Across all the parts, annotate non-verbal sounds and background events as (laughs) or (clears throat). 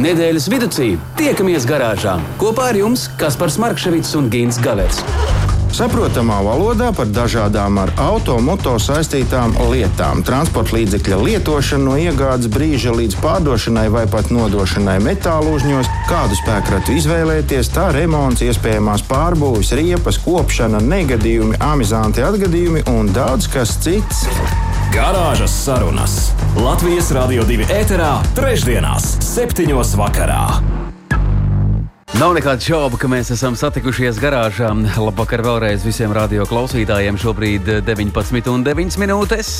Nedēļas vidū tiekamies garāžā kopā ar jums Kaspars Markevits un Gins Gavets. Saprotamā valodā par dažādām ar automoto saistītām lietām, transporta līdzekļa lietošanu no iegādes brīža līdz pārdošanai vai pat nodošanai metālu uzņos, kādu spēkratu izvēlēties, tā remonts, iespējamās pārbūves, riepas, kopšana, negadījumi, amizanti atgadījumi un daudz kas cits. Garāžas sarunas Latvijas Rādio 2 ēterā, trešdienās, septiņos vakarā. Nav nekādu šaubu, ka mēs esam satikušies garāžā. Labvakar vēlreiz visiem radio klausītājiem. Šobrīd 19,9 minūtes.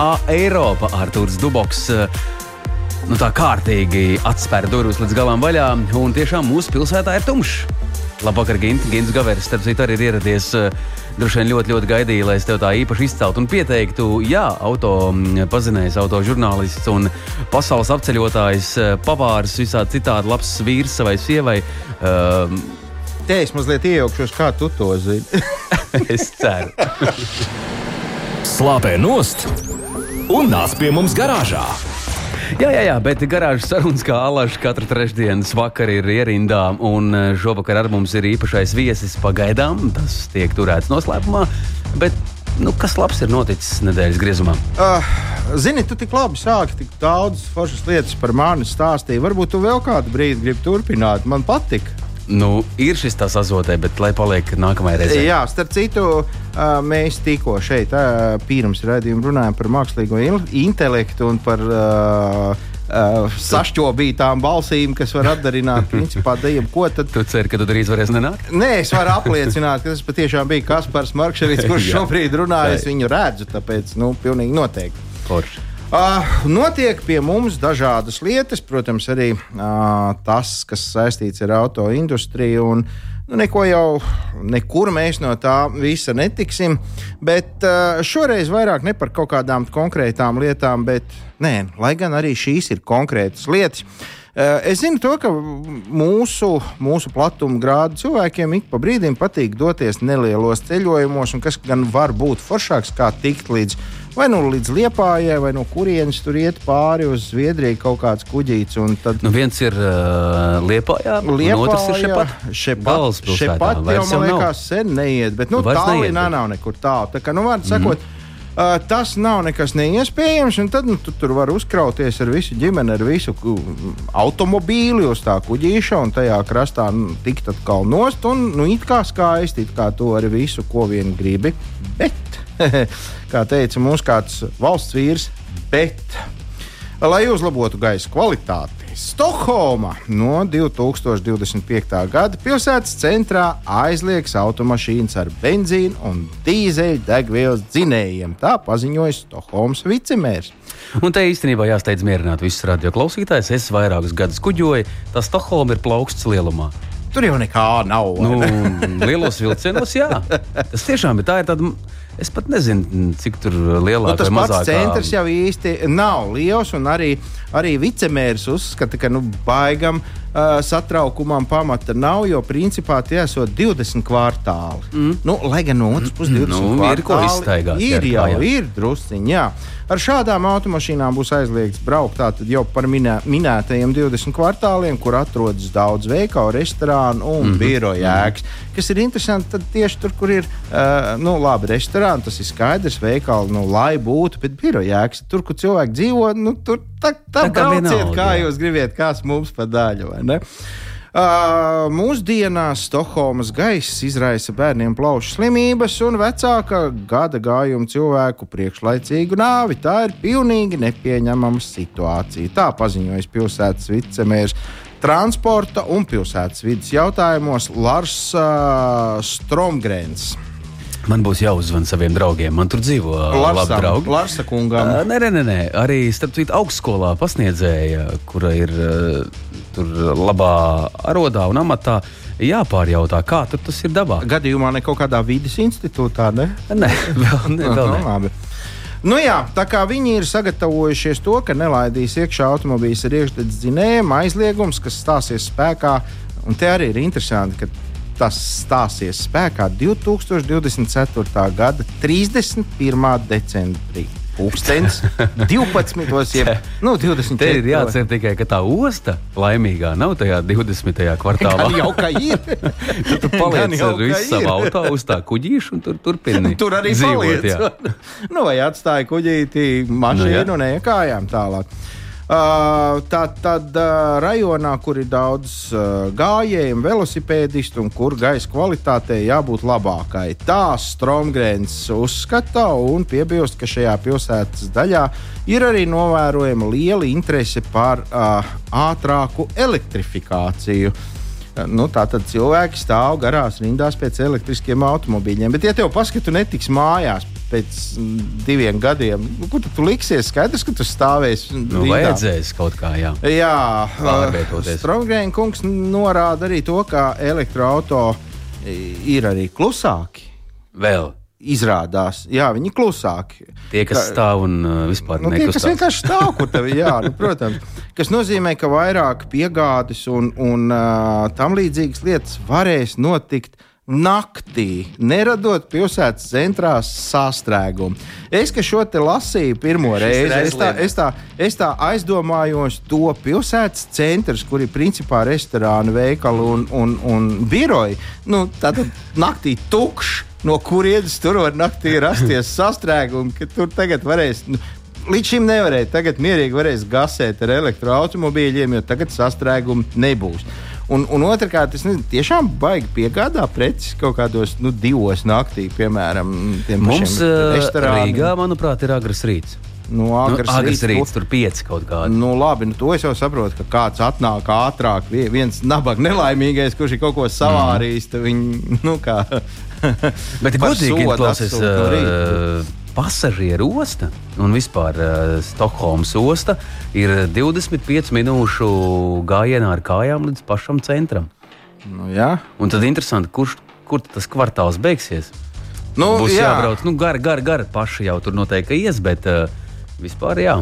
A Eiropa Arthurs Duboks. Nu, tā kārtīgi atspēr durvis līdz galam vaļā, un tiešām mūsu pilsētā ir tumšs. Labvakar, Gint, Gins Gaveris, starp citu, arī ir ieradies. Droši vien ļoti, ļoti gaidīju, lai es tev tā īpaši izceltu un pieteiktu, jā, auto pazinējs, auto žurnālists un pasaules apceļotājs, pavārs, visādi citādi labs vīrs savai sievai. Uh, Te es mazliet iejaukšos, kā tu to zini. (laughs) es ceru. Slāpē nost un nāc pie mums garāžā! Jā, jā, jā, bet garāžas sarunas kā alaži katru trešdienas vakaru ir ierindā. Un eh, šovakar ar mums ir īpašais viesis pagaidām. Tas tiek turēts noslēpumā. Bet nu, kas labs ir noticis nedēļas griezumā? Uh, zini, tu tik labi sāki, tik daudz foršas lietas par mani stāstīji. Varbūt tu vēl kādu brīdi gribi turpināt. Man patīk. Nu, ir šis tā sazotē, bet lai paliek nākamajai reizei. Jā, starp citu, mēs tikko šeit pirms raidījuma runājām par mākslīgo intelektu un par uh, uh, sašķobītām balsīm, kas var atdarināt (laughs) principā dievu. Ko tad? Tu ceri, ka tu drīz varēsi nenākt? Nē, es varu apliecināt, ka tas patiešām bija Kaspars Markevits, (laughs) kurš šobrīd runāja. Es viņu redzu, tāpēc, nu, pilnīgi noteikti. Forši. Uh, notiek pie mums dažādas lietas, protams, arī uh, tas, kas saistīts ar auto industriju. Un, nu, neko jau nekur mēs no tā visa netiksim. Bet uh, šoreiz vairāk ne par kaut kādām konkrētām lietām, bet nē, lai gan arī šīs ir konkrētas lietas. Uh, es zinu, to, ka mūsu, mūsu platuma grādu cilvēkiem ik pa brīdim patīk doties nelielos ceļojumos, un kas gan var būt foršāks, kā tikt līdz vai nu līdz Liepājai, vai no kurienes tur iet pāri uz Zviedriju kaut kāds kuģītis. Tad... Nu, viens ir uh, Liepājā, Liepājā, un otrs ir šepat. Šepat, šepat jau, man liekas, sen neiet, bet nu, Tallinā nav nekur tālu. Tā kā, nu, vārdu sakot, mm. Uh, tas nav nekas neiespējams. Tad nu, tu tur var uzkrauties ar visu ģimeni, ar visu automobīli uz tā kuģīša un tajā krastā nu, tikt atkal nost. Un, nu, it kā skaisti, it kā to ar visu, ko vien gribi. Bet (laughs) kā teica mūsu kāds valsts vīrs, bet, lai uzlabotu gaisa kvalitāti. Stokholma no 2025. gada pilsētas centrā aizliegs automašīnas ar benzīnu un dīzeļu degvielas dzinējiem. Tā paziņoja Stokholmas vicemērs. Un te īstenībā jāsteidz mierināt visus radioklausītājus. Es vairākus gadus kuģoju, tas Stokholma ir plauksts lielumā. Tur jau nekā nav. Nu, (laughs) lielos vilcienos, jā. Tas tiešām ir tā, ir tāda Es pat nezinu, cik tur lielāka nu, tas pats mazākā... centrs jau īsti nav liels. Arī, arī vicemērs uzskata, ka nu, baigam uh, satraukumam pamata nav, jo principā tie esot 20 kvartāli. Mm. Nu, lai gan no otras puses 20 nu, kvartāli ir ko izstaigāt. Ir jau, jā. ir drusciņi, jā. Ar šādām automašīnām būs aizliegts braukt tātad jau par minē, minētajiem 20 kvartāliem, kur atrodas daudz veikalu, restorānu un mm -hmm. biroju ēkas. Kas ir interesanti, tad tieši tur, kur ir uh, nu, labi restorāni, tas ir skaidrs, veikali, nu, lai būtu, bet biroju ēkas, tur, kur cilvēki dzīvo, nu, tur tā, tā, tā brauciet, vienalga, kā jūs gribiet, kāds mums pa daļu, vai ne? Uh, mūsdienās Stokholmas gaiss izraisa bērniem plaušu slimības un vecāka gada gājuma cilvēku priekšlaicīgu nāvi. Tā ir pilnīgi nepieņemama situācija. Tā paziņoja pilsētas vicemērs transporta un pilsētas vidas jautājumos Lars uh, Stromgrēns. Man būs jāuzzvan saviem draugiem. Man tur dzīvo labi draugi. Larsa kungam. Uh, nē, nē, nē, arī starp citu augstskolā pasniedzēja, kura ir uh, tur labā arodā un amatā. Jāpārjautā, kā tas ir dabā. Gadījumā ne kaut kādā vidas institūtā, ne? Nē, vēl, ne, vēl ne. Labi. Nu jā, tā kā viņi ir sagatavojušies to, ka nelaidīs iekšā automobīļus ar iekšdedzes dzinējumu aizliegums, kas stāsies spēkā. Un te arī ir interesanti, ka tas stāsies spēkā 2024. gada 31. decembrī. pūkstens 12. (laughs) jeb nu, 20. Te ir jāatcer tikai, ka tā osta laimīgā nav tajā 20. kvartālā. Gan jau kā ir. (laughs) tu Gan paliec jau ar visu savu auto uz tā kuģīša un tur turpini. (laughs) Tur arī dzīvot. jā. paliec. nu, vai atstāja kuģīti, mašīnu Nu, jā. un eja kājām tālāk. Uh, tā tad uh, rajonā, kur ir daudz uh, gājēju, velosipēdistu un kur gaisa kvalitātei jābūt labākai. Tā Stromgrēns uzskata un piebilst, ka šajā pilsētas daļā ir arī novērojama liela interese par uh, ātrāku elektrifikāciju. Nu, tā tad cilvēki stāv garās rindās pēc elektriskiem automobīļiem. Bet, ja tev paskatu netiks mājās pēc mm, diviem gadiem, nu, kur tu, tu liksies? Skaidrs, ka tu stāvēsi. Nu, rindā. vajadzēs kaut kā, jā. Jā. Strungrēna kungs norāda arī to, ka elektroautorāti ir arī klusāki. Vēl Izrādās, jā, viņi klusāki. tie, kas stāv un uh, vispār Nu, tie, kas vienkārši stāv, kur tev ir, jā, nu, protams. Tas nozīmē, ka vairāk piegādes un, un uh, tam līdzīgas lietas varēs notikt naktī, neradot pilsētas centrā sastrēgumu. Es, šo te lasīju pirmo reizi, es tā, es, tā, es tā aizdomājos to pilsētas centrs, kur ir principā restorāni, veikali un, un, un biroji. Nu, tātad naktī tukšs. No kurienes tur var naktī rasties sastrēgumi, ka tur tagad varēs nu, Līdz šim nevarēja. Tagad mierīgi varēs gasēt ar elektroautobīļiem, jo tagad sastrēgumu nebūs. Un, un otrkārt, es nezinu, tiešām baigi piegādā preces kaut kādos nu, divos naktī, piemēram, tiem Mums uh, restorāniem. Rīgā, manuprāt, ir agrs rīts. Nu, Nu, agrs agrs rīts, rīts, tur pieci kaut kādi. Nu, labi, nu, to es jau saprotu, ka kāds atnāk ātrāk, vie- viens nabaga nelaimīgais, kurš ir kaut ko savārījis. tad Viņi, nu, kā, Bet godīgi atsūta no pasažieru osta un vispār uh, Stokholmas osta ir 25 minūšu gājienā ar kājām līdz pašam centram. Nu, jā. Un tad interesanti, kurš, kur tas kvartāls beigsies. Nu, Būs jā. jābrauc, nu, gar, gar, gar, paši jau tur noteikti ies, bet uh, vispār jā.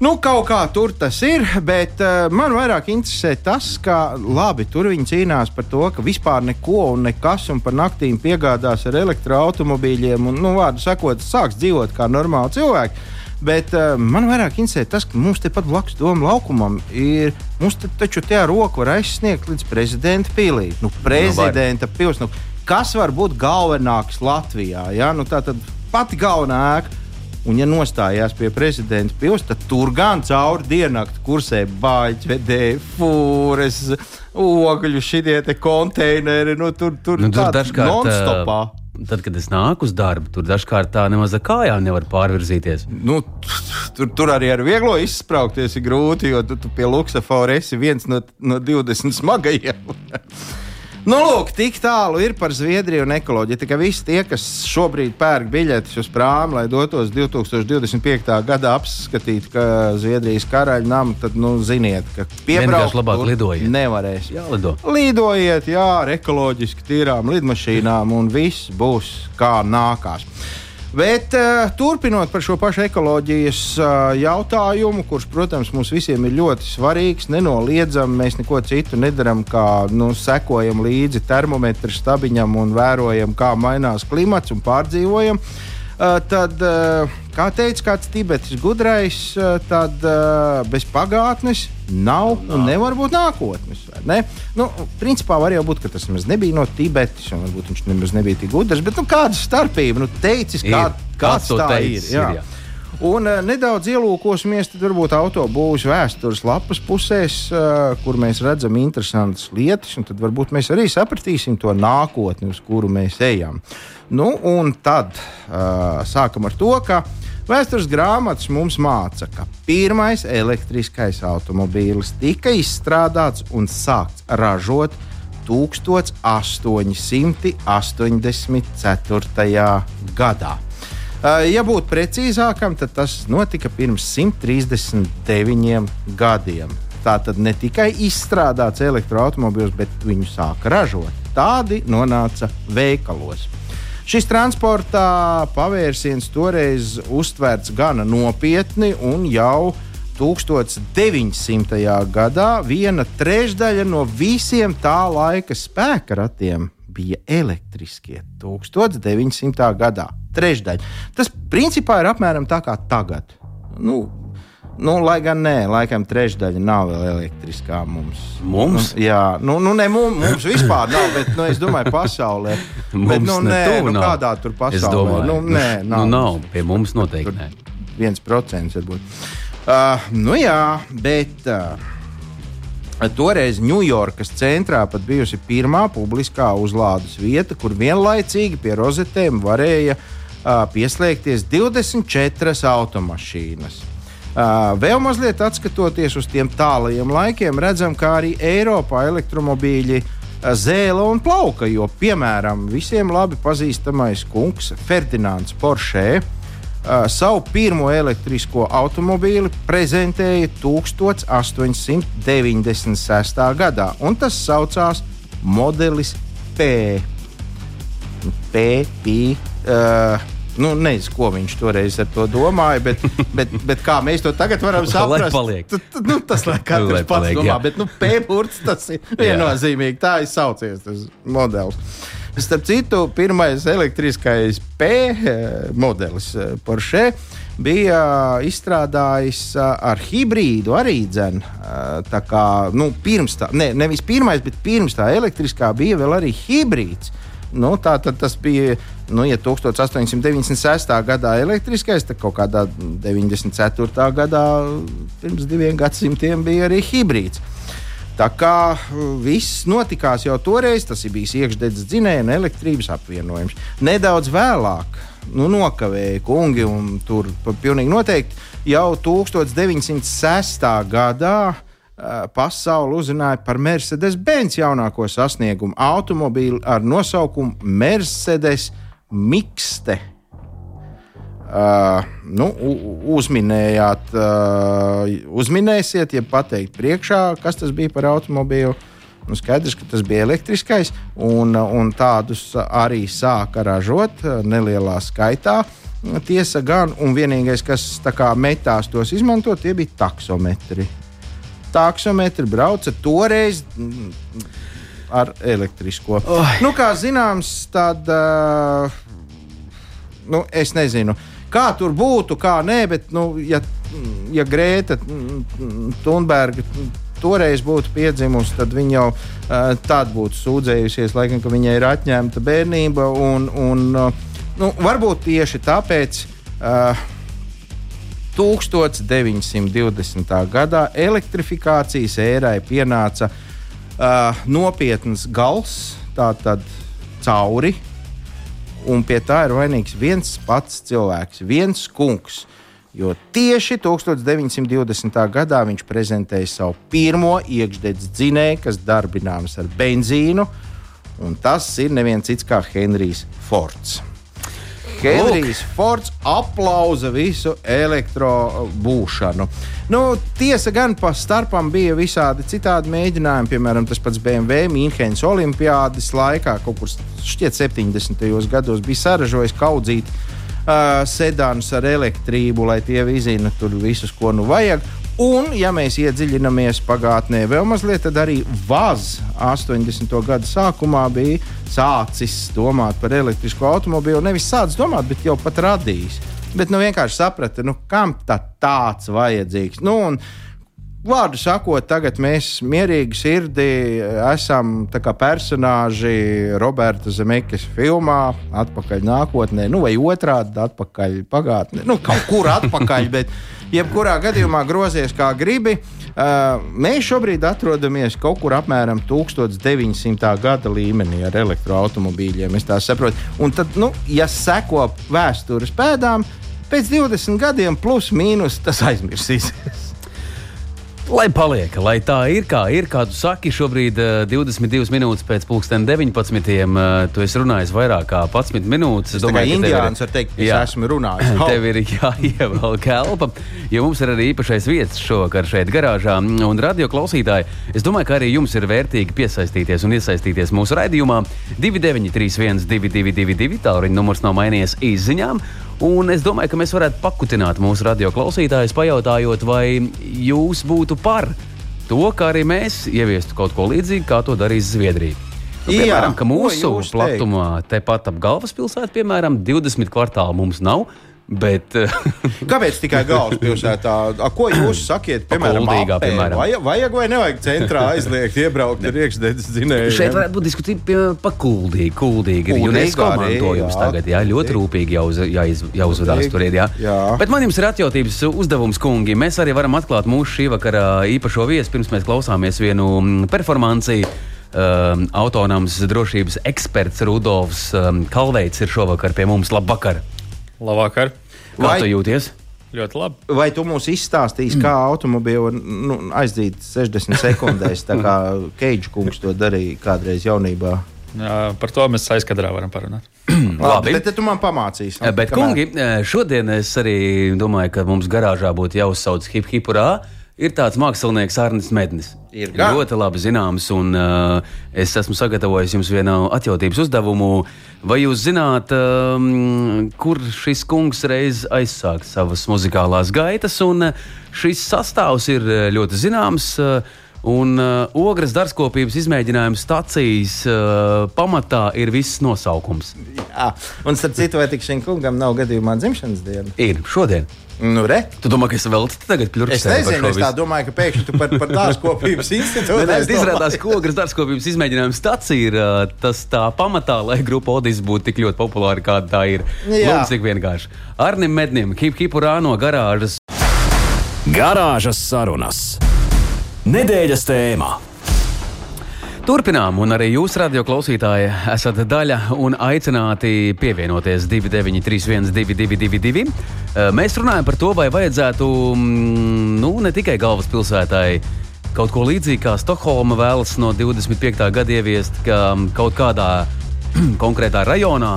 Nu, kaut kā tur tas ir, bet uh, man vairāk interesē tas, ka labi, tur viņi cīnās par to, ka vispār neko un nekas un par naktīm piegādās ar elektroautobīļiem. Un, nu, vārdu sakot, sāks dzīvot kā normāli cilvēki. Bet uh, man vairāk interesē tas, ka mums tepat blakus Doma laukumam ir. Mums te, taču tajā roku var aizsniegt līdz prezidenta pilī. Nu, prezidenta pils. Nu, kas var būt galvenāks Latvijā? Ja? Nu, tā tad pati galvenā ēka. Un, ja nostājās pie prezidenta pilsēta, tad tur gan cauri diennakti kursē bāķi, fūres, ogļu, te konteineri. Nu, tur tur, Nu, tur dažkārt, non-stopā. tad, kad es nāku uz darbu, tur dažkārt tā nemaz ar kājām nevar pārvirzīties. Nu, tur, tur arī ar vieglo izspraukties ir grūti, jo tu, tu pie Luksafora esi viens no, no 20 smagajiem. Nu, lūk, tik tālu ir par Zviedriju un ekoloģiju. Tikai visi tie, kas šobrīd pērk biļetes uz prāmu, lai dotos 2025. gadā apskatīt Zviedrijas karaļa namu, tad nu, ziniet, ka piebraukt labāk lidojiet. Nevarēs. Jālido. Lidojiet, jā, ar ekoloģiski tīrām lidmašīnām, un viss būs kā nākās. Bet uh, turpinot par šo pašu ekoloģijas uh, jautājumu, kurš, protams, mums visiem ir ļoti svarīgs, nenoliedzami mēs neko citu nedaram, kā nu, sekojam līdzi termometru stabiņam un vērojam, kā mainās klimats un pārdzīvojam. Uh, tad, uh, kā teica kāds tibetis gudrais, uh, tad bez pagātnes nav un nevar būt nākotnes. Ne? Nu, principā var jau būt, ka tas nebija no Tibetas, un varbūt viņš nemaz nebija tik gudrs, bet nu, kāda starpība? Nu, teicis, kā, Ir. kāds Kāds to tā teicis, ir. Jā. ir, jā. Un uh, nedaudz ielūkosimies, varbūt autobūvas vēstures lapas pusēs, uh, kur mēs redzam interesantas lietas, un tad varbūt mēs arī sapratīsim to nākotni, uz kuru mēs ejam. Nu, un tad uh, sākam ar to, ka vēstures grāmatas mums māca, ka pirmais elektriskais automobīlis tika izstrādāts un sākts ražot 1884. gadā. Uh, Ja būtu precīzākam, tad tas notika pirms 139 gadiem. Tā tad ne tikai izstrādāts elektroautobīls, bet viņu sāka ražot. Tādi nonāca veikalos. Šis transporta pavērsiens toreiz uztverts gana nopietni, un jau 1900. gadā viena trešdaļa no visiem tā laika spēka ratiem bija elektriskie. 1900. gadā trešdaļa. Tas principā ir apmēram tā kā tagad. Nu, Nu, lai gan nē, laikam trešdaļa nav vēl elektriskā mums. Mums? Nu, jā, nu, nu ne mums, mums vispār nav, bet nu, es domāju, pasaulē. (laughs) Mums bet, nu, ne nē, tuvu nu, nav. kādā tur Es pasaulē? domāju, nu, nē, nu, nu, nav. Pie mums noteikti nē. viens procents varbūt. Uh, nu jā, bet uh, toreiz Ņujorkas centrā pat bijusi pirmā publiskā uzlādes vieta, kur vienlaicīgi pie rozetēm varēja uh, pieslēgties 24 automašīnas. Vēl mazliet atskatoties uz tiem tālajiem laikiem, redzam, ka arī Eiropā elektromobīļi zēla un plauka. Jo, piemēram, visiem labi pazīstamais kungs Ferdinands uh, savu pirmo elektrisko automobīli prezentēja 1896. gadā, un tas saucās Modelis P. P, P. Uh, nu, nezinu, ko viņš toreiz ar to domāja, bet, (laughs) bet, bet kā mēs to tagad varam saprast, paliek. T- t- nu, tas lai (laughs) katrs pats domā, bet nu, (laughs) P-burts tas ir viennozīmīgi. Tā ir saucies tas modelis. Starp citu, pirmais elektriskais P eh, modelis eh, Porsche bija izstrādājis eh, ar hibrīdu arī dzēnu. Tā kā nu, pirms tā, ne, nevis pirmais, bet pirms tā elektriskā bija vēl arī hibrīds. Nu, tā tad tas bija, nu, ja 1896. gadā elektriskais, tad kaut kādā 94. gadā, pirms diviem gadsimtiem, bija arī hibrīds. Tā kā uh, viss notikās jau toreiz, tas ir bijis iekšdedzes dzinēja un elektrības apvienojums. Nedaudz vēlāk, nu, nokavēja kungi, un tur pilnīgi noteikti jau 1906. gadā pasauli uzzināja par Mercedes-Benz jaunāko sasniegumu automobīli ar nosaukumu Mercedes Mixte. Uh, nu, uzminējāt, uh, uzminēsiet, ja pateikt priekšā, kas tas bija par automobīlu. Nu, skaidrs, ka tas bija elektriskais, un, un tādus arī sāka ražot uh, nelielā skaitā. Tiesa gan, un vienīgais, kas kā metās tos izmantot, tie bija taksometri. Taksometri brauca toreiz mm, ar elektrisko. Oi. Nu, kā zināms, tad. Uh, nu, es nezinu, kā tur būtu, kā nē, bet, nu, ja, ja Grēta Thunberga toreiz būtu piedzimusi, tad viņa jau uh, tad būtu sūdzējusies, laikam, ka viņai ir atņemta bērnība. Un, un, uh, nu, varbūt tieši tāpēc. Uh, 1920. gadā elektrifikācijas ērai pienāca uh, nopietns gals, tātad cauri un pie tā ir vainīgs viens pats cilvēks, viens kungs. Jo tieši 1920. gadā viņš prezentēja savu pirmo iekšdedzes dzinēju, kas darbināms ar benzīnu, un tas ir neviens cits kā Henrijs Fords. Henrijs Fords aplauza visu elektrobūšanu. Nu, tiesa gan pa starpam bija visādi citādi mēģinājumi, piemēram, tas pats BMW Mīnhenes Olimpiādas laikā, kaut kur šķiet 70. gados bija saražojis kaudzīt uh, sedānus ar elektrību, lai tie izzina tur visus, ko nu vajag. Un, ja mēs iedziļināmies pagātnē vēl mazliet, tad arī Vaz 80. gada sākumā bija sācis domāt par elektrisko automobīlu. Nevis sācis domāt, bet jau pat radījis. Bet nu, vienkārši saprata, nu, kam tā tāds vajadzīgs. Nu, un, Vārdu sakot, tagad mēs mierīgi sirdī esam personāži Roberta Zemekas filmā, atpakaļ nākotnē, nu, vai otrādi atpakaļ pagātnē. Nu, kaut kur atpakaļ, bet jebkurā gadījumā grozies kā gribi. Uh, mēs šobrīd atrodamies kaut kur apmēram 1900. gada līmenī ar elektroautomobīļiem. Es tā saprotu. Un tad, nu, ja seko vēstures pēdām, pēc 20 gadiem plus mīnus tas aizmirsīsies. Lai paliek, lai tā ir, kā ir, kā tu saki, šobrīd uh, 22 minūtes pēc pusdien 19. Uh, tu esi runājis vairāk kā 11 minūtes. Es kā ka indiāns var teikt, ka Jā. es esmu runājis. (laughs) Tev ir jāievelk (laughs) elpa, jo mums ir arī īpašais vietas šovakar šeit, garāžā. Un radio klausītāji, es domāju, ka arī jums ir vērtīgi piesaistīties un iesaistīties mūsu raidījumā. 2931, 222, tālruņa numurs nav mainījies izziņām. Un es domāju, ka mēs varētu pakutināt mūsu radio klausītājus, pajautājot, vai jūs būtu par to, kā arī mēs ieviestu kaut ko līdzīgu, kā to darīs Zviedrija. Nu, Jā, piemēram, ka ko mūsu platumā, tepat ap galvaspilsētu, piemēram, 20 kvartālu mums nav. Bet, eh, (laughs) Kāpēc tikai galvaspilsētā? A, Ko jūs sakiet, piemēram, Kuldīgā, apē? piemēram. Vajag, vajag vai nevajag centrā aizliegt, iebraukt ar iekšzemes dzinēju? Šeit varētu būt diskusija par kuldīgu. Kuldīgi ir UNESCO mantojums tagad. Jā, ļoti rūpīgi jāuz, jāiz, jāuzvedās tur. Jā. jā. Bet man jums ir atjautības uzdevums, kungi. Mēs arī varam atklāt mūsu šī vakara īpašo viesu, pirms mēs klausāmies vienu mm, performanci. Um, autonomas drošības eksperts Rudolfs um, Kalveits ir šovakar pie mums. Labvakar! Labvakar! Kā Vai- tu jūties? Ļoti labi. Vai tu mums izstāstīsi, kā automobīlu nu, aizdīt 60 sekundēs, tā kā (laughs) Keidžs kungs to darīja kādreiz jaunībā? Jā, par to mēs aizkadrā varam parunāt. (clears throat) Labi. Bet tu man pamācīsi. Eh, Bet, Kamēr- kungi, eh, šodien es arī domāju, ka mums garāžā būtu jāuzsauc hip hipurā. Ir tāds mākslinieks Arnēs Mednis. Ir gan. ļoti labi zināms, un uh, es esmu sagatavojis jums vienu atjautības uzdevumu. Vai jūs zināt, um, kur šis kungs reiz aizsāka savas muzikālās gaitas? Un, uh, šis sastāvs ir uh, ļoti zināms. Uh, Un uh, ogres dārzkopības izmēģinājuma stācijas uh, pamatā ir viss nosaukums. Jā, un starp citu, vai tik šim kungam nav gadījumā dzimšanas diena? Ir šodien. Nu, re. Tu domā, ka es vēl tagad pļurkstu? Es nezinu, es tā domāju, ka pēkšņi tu par, par dārzkopības (laughs) institūtu Nē, izrādās, ka ogres dārzkopības izmēģinājuma stācija ir tas tā pamatā, lai grupa Odis būtu tik ļoti populāra, kāda tā ir. Jā. Lūdzu, cik vienkārši. Arnim Mednim, Hip Hipurā no garāžas. Garāžas sarunas. Nedēļas tēmā. Turpinām, un arī jūs, radio klausītāji, esat daļa un aicināti pievienoties 293, 222. Mēs runājam par to, vai vajadzētu mm, nu, ne tikai galvaspilsētai kaut ko līdzīgu kā Stokholma vēlas no 25. gada ieviest, ka mm, kaut kādā (clears throat) konkrētā rajonā,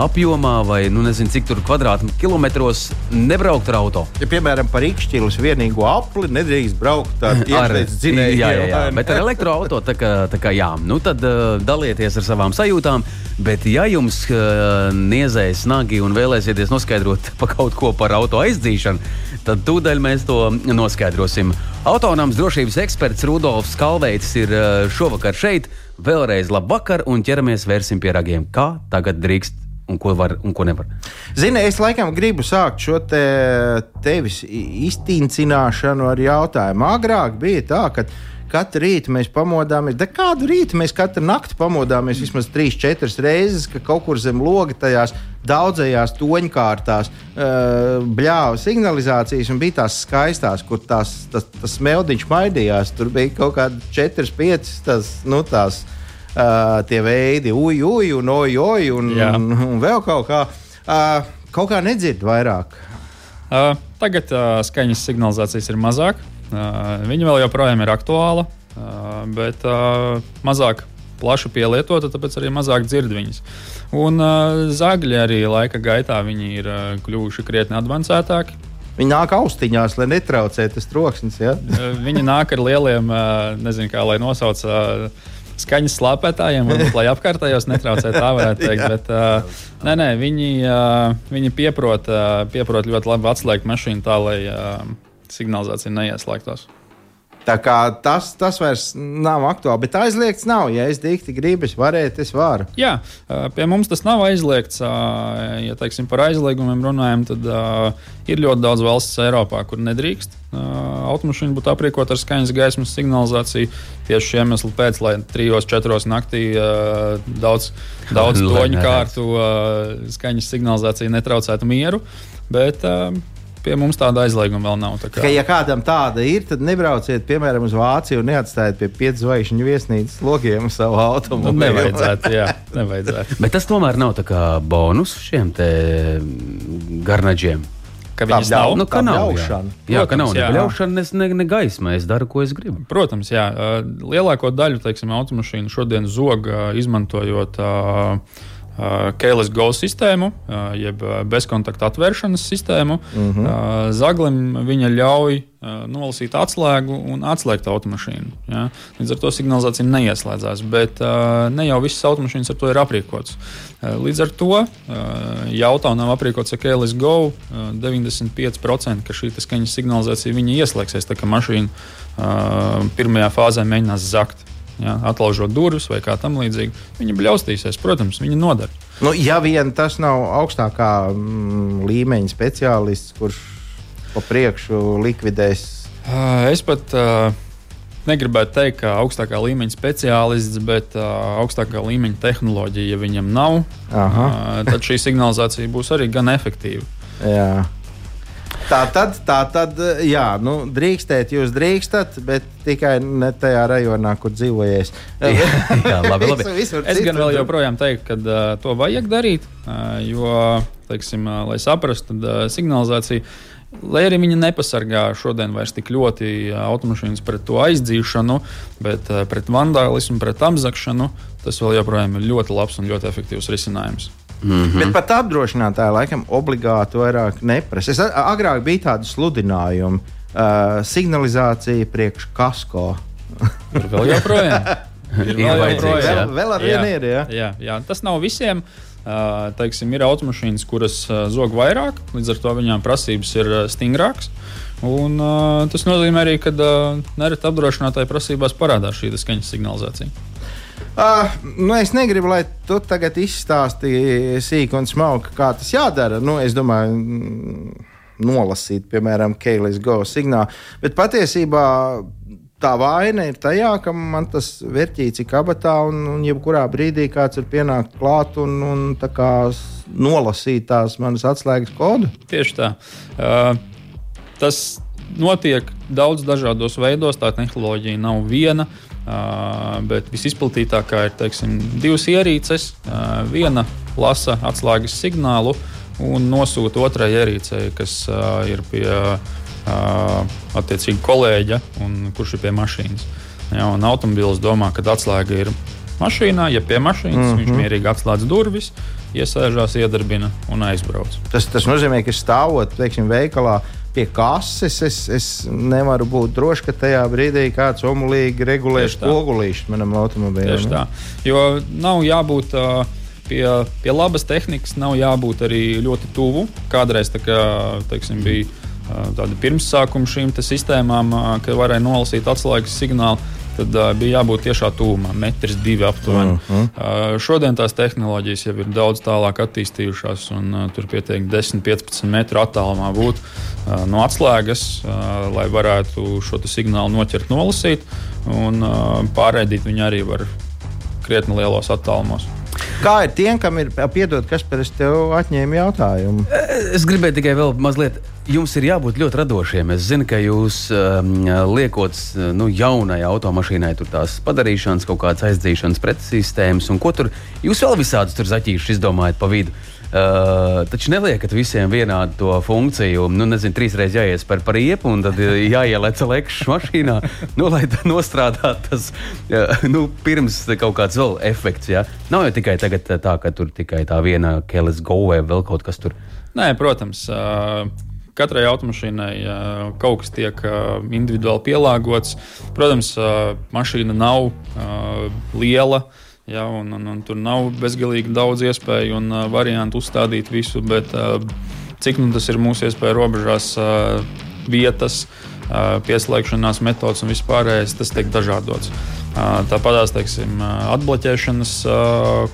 apjomā vai nu nezinu, cik tur kvadrātkilometros nebraukt ar auto. Ja, piemēram, par īkšķīlas vienīgo apli nedrīkst braukt ar (laughs) dzinēju. Jā, jā, jā. Bet ar elektroautorātu tā kā, tā kā jā. Nu, tad uh, dalieties ar savām sajūtām. Bet, ja jums uh, niezēs nagi un vēlēsieties noskaidrot (laughs) pa kaut ko par auto aizdzīšanu, tad tūdaļ mēs to noskaidrosim. Autonomas drošības eksperts Rudolfs Kalveits ir uh, šovakar šeit. Vēlreiz labvakar un ķeramies vērsim pie ragiem. Kā tagad drīkst un ko var un ko nevar? Zini, es laikam gribu sākt šo te tevis iztīncināšanu ar jautājumu. Agrāk bija tā, ka katru rītu mēs pamodāmies, da kādu rītu mēs katru nakti pamodāmies vismaz 3-4 reizes, ka kaut kur zem loga tajās daudzajās toņkārtās uh, bļāva signalizācijas un bija tās skaistās, kur tās, tas, tas smeldiņš maidījās. Tur bija kaut kādi 4-5 tas, nu, tās. Uh, tie veidi, uj, uj, un oj, oj, un, un, un vēl kaut kā. Uh, kaut kā nedzird vairāk. Uh, tagad uh, skaņas signalizācijas ir mazāk. Uh, viņa vēl joprojām ir aktuāla, uh, bet uh, mazāk plaši pielietota, tāpēc arī mazāk dzird viņas. Un uh, zagļi arī laika gaitā viņi ir uh, kļuvuši krietni avansētāki. Viņi nāk austiņās, lai netraucētu tas troksnis. Ja? Viņi nāk ar lieliem, nezinu, kā lai nosauc. Skaņas slāpētājiem, varbūt, lai apkārtējos netraucētu, tā varētu teikt. Bet, uh, nē, nē, viņi, uh, viņi pieprot, uh, pieprot ļoti labi atslēgt mašīnu tā, lai uh, signalizācija neieslēgtos. Tā kā tas, tas vairs nav aktuāli, bet aizliegts nav. Ja es dikti gribu, es varētu, es varu. Jā, pie mums tas nav aizliegts. Ja teiksim, par aizliegumiem runājam, tad ir ļoti daudz valsts Eiropā, kur nedrīkst. Automašīna būtu aprīkota ar skaņas gaismas signalizāciju tieši šiem iemeslu pēc, lai trijos, četros naktī daudz, daudz (laughs) toņu kārtu skaņas signalizācija netraucētu mieru. Bet pie mums tāda aizlieguma vēl nav. tā kā- Ka, ja kādam tāda ir, tad nebrauciet, piemēram, uz Vāciju un neatstājiet pie pieci zvaigžņu viesnīcas logiem savu Nu, automobīlu. nevajadzētu, jā, nevajadzētu. Bet tas tomēr nav tā kā bonus šiem te garnaģiem. Ka Tā viņas nav. Nu, ka tā nav bļaušana. Jā, jā ka Protams, nav ne jā. bļaušana, ne, ne, ne gaisma. Es daru, ko es gribu. Protams, jā. Lielāko daļu teiksim, automašīnu šodien zog izmantojot uh, Keilers Go sistēmu, ā, jeb ā, bezkontakta atvēršanas sistēmu. Uh Mhm. -huh. Zaglim viņa ļauj nolasīt atslēgu un atslēgt automašīnu. Ja? Līdz ar to signalizācija neieslēdzās, bet ne jau visas automašīnas ar to ir aprīkotas. Līdz ar to, ja auto nav aprīkots ar Keilers Go, ā, 95% ka šī skaņas signalizācija ieslēgsies, tā kā mašīna pirmajā fāzē mēģinās zakt. Ja, atlaužot durvis vai kā tam līdzīgi, viņi bļaustīsies. Protams, viņi nodara. Nu, ja vien tas nav augstākā mm, līmeņa speciālists, kurš pa priekšu likvidēs. Es pat uh, negribētu teikt, ka augstākā līmeņa speciālists, bet uh, augstākā līmeņa tehnoloģija, ja viņam nav, Aha. uh, tad šī signalizācija būs arī gan efektīva. Jā. Tā tad, tā tad, jā, nu, drīkstēt, jūs drīkstat, bet tikai ne tajā rajonā, kur dzīvojies. Jā, (laughs) labi, labi. Visur- visur Es gan vēl joprojām teiktu, ka uh, to vajag darīt, uh, jo, teiksim, uh, lai saprastu, tad uh, signalizācija, lai arī viņa nepasargā šodien vairs tik ļoti automašīnas pret to aizdzīšanu, bet pret vandālismu, pret apzakšanu, tas vēl joprojām ir ļoti labs un ļoti efektīvs risinājums. Mm -hmm. Bet pat apdrošinātāji laikam obligāti vairāk neprasa. Es agrāk bija tādi sludinājumi, uh, signalizācija priekš kasko. Ir vēl joprojām. (laughs) Ir vēl vajadzīgs, jā. Vēl, vēl ar vienu ir. Ja? Jā, jā, tas nav visiem. Uh, teiksim, ir automašīnas, kuras uh, zog vairāk, līdz ar to viņām prasības ir uh, stingrākas. Un, uh, tas nozīmē arī, ka uh, nereti apdrošinātāji prasībās parādās šī skaņas signalizācija. Uh, nu es negribu, lai tu tagad izstāstīji sīk un smalki, kā tas jādara. Nu, es domāju, mm, nolasīt, piemēram, Keilis Go signālu. Bet patiesībā tā vaina ir tajā, ka man tas vērtīts ir kabatā, un, un jebkurā brīdī kāds var pienākt klāt un, un tā kā nolasīt tās manas atslēgas kodu. Tieši tā. Uh, tas notiek daudz dažādos veidos. Tā tehnoloģija nav viena. Uh, bet visizplatītākā ir teiksim, divas ierīces. Viena lasa atslēgas signālu un nosūta otrai ierīcei, kas ir pie attiecīgi kolēģa un kurš ir pie mašīnas. Ja, automobilis domā, ka atslēga ir mašīnā, ja pie mašīnas mm -hmm. viņš mierīgi atslēdz durvis, iesēžās, iedarbina un aizbrauc. Tas, tas nozīmē, ka stāvot teiksim, veikalā pie kases, es, es nevaru būt drošs, ka tajā brīdī kāds omulīgi regulēs spogulīšus manam automobilim. Tieši tā. Jo nav jābūt uh, pie, pie labas tehnikas, nav jābūt arī ļoti tuvu. Kādreiz tā kā, teiksim, bija tāda pirmsākuma šīm sistēmām, ka varēja nolasīt atslēgas signālu. Tad uh, bija jābūt tiešā tūmā, metrs divi aptuveni. Uh -huh. uh, šodien tās tehnoloģijas jau ir daudz tālāk attīstījušās, un uh, tur pietiek 10, 15 metru attālumā būt uh, no atslēgas, uh, lai varētu šo te signālu noķert, nolasīt, un uh, pārraidīt viņu arī var krietni lielos attālumos. Kā ir tiem, kam ir piedod, kas par es tev atņēmu jautājumu? Es gribēju tikai vēl mazliet. Jums ir jābūt ļoti radošiem. Es zinu, ka jūs um, liekot nu, jaunai automašīnai tur tās padarīšanas, kaut kādas aizdzīšanas pretsistēmas, un ko tur jūs vēl visādus tur zaķīšus izdomājat pa vidu. Uh, taču neliekat visiem vienādu to funkciju. Nu, nezinu, trīsreiz jāies par, par riepu, un tad uh, jāieliec lekšķis mašīnā, (laughs) nu, lai tā nostrādātu tas uh, nu, pirms kaut kāds vēl efekts. Ja? Nav jau tikai tagad tā, ka tur tikai tā viena keles go vai vēl kaut kas tur. Nē, protams. ā, Katrai automašīnai kaut kas tiek ā, individuāli pielāgots. Protams, ā, mašīna nav ā, liela. Ja, un, un, un tur nav bezgalīgi daudz iespēju un uh, variantu uzstādīt visu, bet uh, cik nu tas ir mūsu iespēju robežās, uh, vietas, uh, pieslēgšanās metodas un vispārējais, tas tiek dažādots. Tāpat teiksim, atbloķēšanas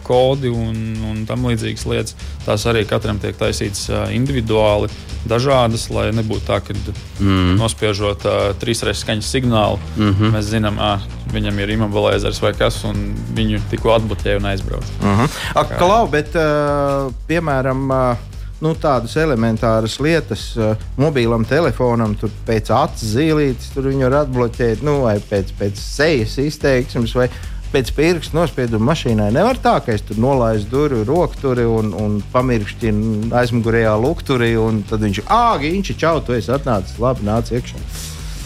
kodi un, un tam līdzīgas lietas. Tās arī katram tiek taisītas individuāli, dažādas, lai nebūtu tā, ka mm. nospiežot uh, trīsreiz skaņas signālu, mm -hmm. mēs zinām, ah, viņam ir imobilizers vai kas, un viņu tikko atbloķēja un aizbrauca. Uh -huh. Ak, Klau, bet, piemēram, nu, tādas elementāras lietas, uh, mobilam telefonam, tur pēc acu zīlītes, tur viņu var atbloķēt, nu, vai pēc, pēc sejas izteiksmes, vai pēc pirkstu nospieduma mašīnai. Nevar tā, ka es tur nolaidu durvju rokturi un, un pamirkšķinu aizmugurējā lukturi, un tad viņš āgi, viņš čau, tu esi atnācis, labi, nāc iekšā.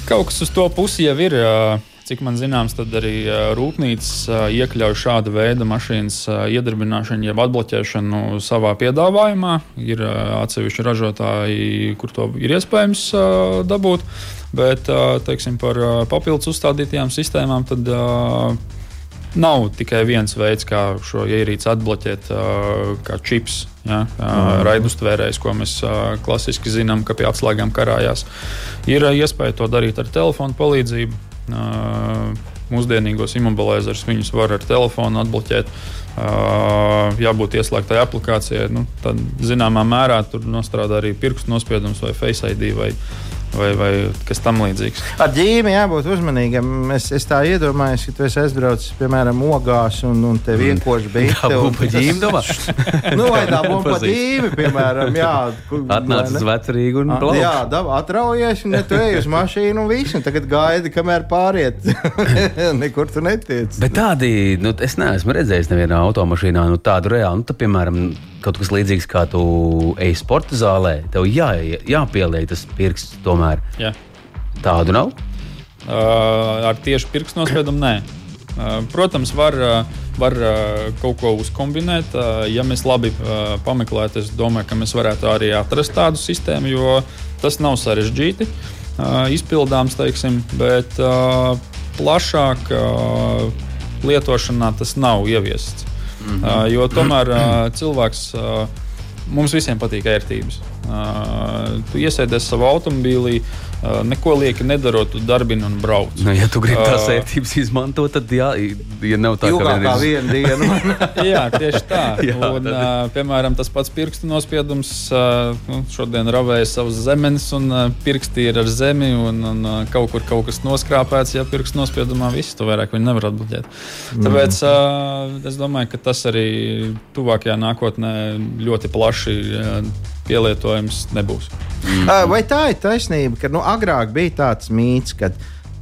Kaut kas uz to pusi jau ir. ā, Cik man zināms, tad arī rūpnīcas iekļauj šāda veida mašīnas iedarbināšanu, jeb atbloķēšanu savā piedāvājumā. Ir atsevišķi ražotāji, kur to ir iespējams dabūt. Bet teiksim, par papildus uzstādītajām sistēmām tad nav tikai viens veids, kā šo ierīci atbloķēt, kā čips. Ja, mm. Raidustvērējs, ko mēs klasiski zinām, ka pie atslēgām karājās. Ir iespēja to darīt ar telefonu palīdzību. Mūsdienīgos imobilizerus, viņus var ar telefonu atbloķēt. Jābūt ieslēgtai aplikācijai. Nu, tad, zināmā mērā tur nostrādā arī pirkstu nospiedums vai Face ID vai vai, vai kas tamlīdzīgs. Ar ģīmi jābūt uzmanīgam. Es, es tā iedomājos, ka tu esi aizbraucis, piemēram, ogās un, un te vienkārši bija ģīmi, (laughs) nu, vai tā būtu pa ģīmi, piemēram, jā. ku- Atnāc vai uz ne? vecrīgu un plaukst. Jā, dab, atraujies, un ja tu ej uz mašīnu un viss, un tagad gaidi, kamēr pāriet. (laughs) Nekur tu netiec. Bet tādi, nu, es neesmu redzējis nevienā automašīnā nu, tādu reālu. Nu, tā, piemēram, kaut kas līdzīgs kā tu ej sporta zālē, tev jā, jāpieliek tas pirksts tomēr. Jā. Tādu nav. Uh, ar tieši pirkstu nospiedumu nē. Uh, protams, var, uh, var uh, kaut ko uzkombinēt. Uh, ja mēs labi uh, pameklētu, es domāju, ka mēs varētu arī atrast tādu sistēmu, jo tas nav sarežģīti uh, izpildāms, teiksim, bet plašāk lietošanā tas nav ieviests. Mm -hmm. jo tomēr uh, cilvēks. Uh, Mums visiem patīk ērtības. Tu iesēdies savā automobīlī, neko lieki nedarot, tu darbini un brauc. Nu, ja tu gribi tās Ā. ērtības izmantot, tad jā, ja nav tā, ka Ilgākā vien ir- viena diena. (laughs) Jā, tieši tā. (laughs) Jā, un, tad- uh, piemēram, tas pats pirkstu nospiedums. Uh, nu, šodien ravēja savus zemes, un uh, pirksti ir ar zemi, un, un uh, kaut kur kaut kas noskrāpēts. Ja pirkstu nospiedumā viss, to vairāk viņi nevar atbloķēt. Tāpēc uh, es domāju, ka tas arī tuvākajā nākotnē ļoti plaši uh, pielietojams nebūs. Ā, Vai tā ir taisnība, ka nu, agrāk bija tāds mīts, ka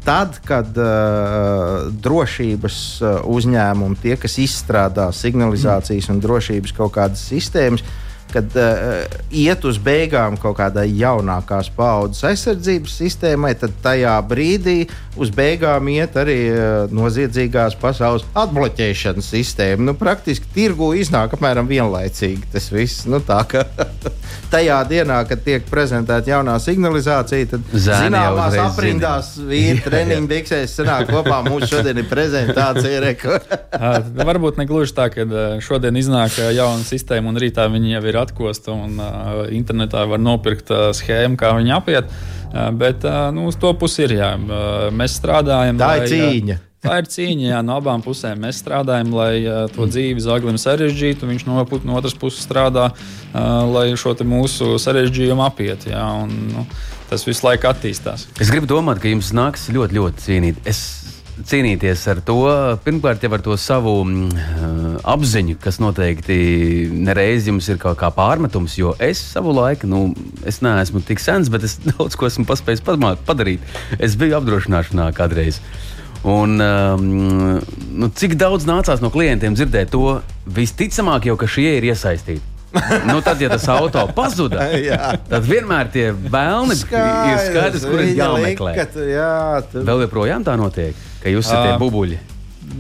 tad, kad uh, drošības uh, uzņēmumi, tie, kas izstrādā signalizācijas un drošības kaut kādas sistēmas, kad uh, iet uz beigām kaut kādai jaunākās paudzes aizsardzības sistēmai, tad tajā brīdī uz beigām iet arī uh, noziedzīgās pasaules atbloķēšanas sistēma. Nu, praktiski tirgu iznāk apmēram vienlaicīgi tas viss. Nu, tā, ka (laughs) tajā dienā, kad tiek prezentēta jaunā signalizācija, tad Zēni zināmās aprindās vīri (laughs) treniņu biksēs sanāk kopā. Mums šodien ir prezentācija. (laughs) Reko. Uh, varbūt ne gluži tā, ka šodien iznāk jauna sistēma, un rītā viņi jau ir atkosta, un uh, internetā var nopirkt uh, schēmu, kā viņi apiet. Uh, bet uh, nu, uz to pusi ir jā. Uh, mēs strādājam. Tā ir lai, uh, cīņa. Tā ir cīņa jā, no abām pusēm. Mēs strādājam, lai uh, to dzīvi zaglim sarežģītu. Viņš no, no otras puses strādā, uh, lai šo te mūsu sarežģījumu apietu. Jā, un, nu, tas visu laiku attīstās. Es gribu domāt, ka jums nāks ļoti, ļoti cīnīt. Es cīnīties ar to, pirmkārt, jau ar to savu mm, apziņu, kas noteikti nereiz jums ir kaut kā pārmetums, jo es savu laiku, nu, es neesmu tik sens, bet es (laughs) daudz ko esmu paspējis padarīt. Es biju apdrošināšanā kādreiz. Un, um, nu, cik daudz nācās no klientiem dzirdēt to, visticamāk, jau ka šie ir iesaistīti. nu, tad, ja tas auto (laughs) pazuda, tad vienmēr tie vēlni ir skaidrs, kur ir jāmeklē. lika, tu- Jā, tu... Vēl joprojām tā notiek, ka jūs esat tie Ā. bubuļi.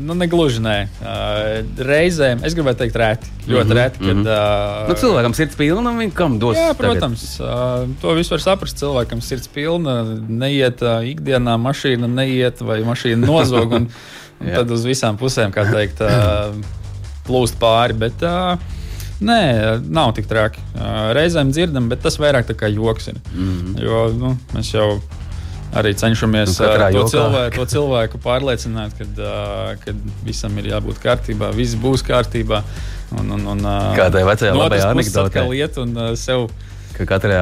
Nu, negluži nē. Uh, reizēm es gribētu teikt, rēti. Ļoti mm -hmm, rēti. Kad, uh, Nu, cilvēkam sirds pilna, un viņš kam dos? Jā, tagad? protams, uh, to visu var saprast. Cilvēkam sirds pilna, neiet uh, ikdienā, mašīna neiet vai mašīna nozog. Un, (laughs) un tad uz visām pusēm, kā teikt, uh, plūst pāri. Bet, uh, Nē, nav tik traki. Uh, Reizēm dzirdam, bet tas vairāk kā joks ir. Mm -hmm. Jo nu, mēs jau arī cenšamies Nu, uh, to, jokā. cilvēku, to cilvēku pārliecināt, ka uh, visam ir jābūt kārtībā, viss būs kārtībā. Un, un, un, Kā tai vecajā no labajā otras puses anekdotē. atkal iet un sev Ka katrā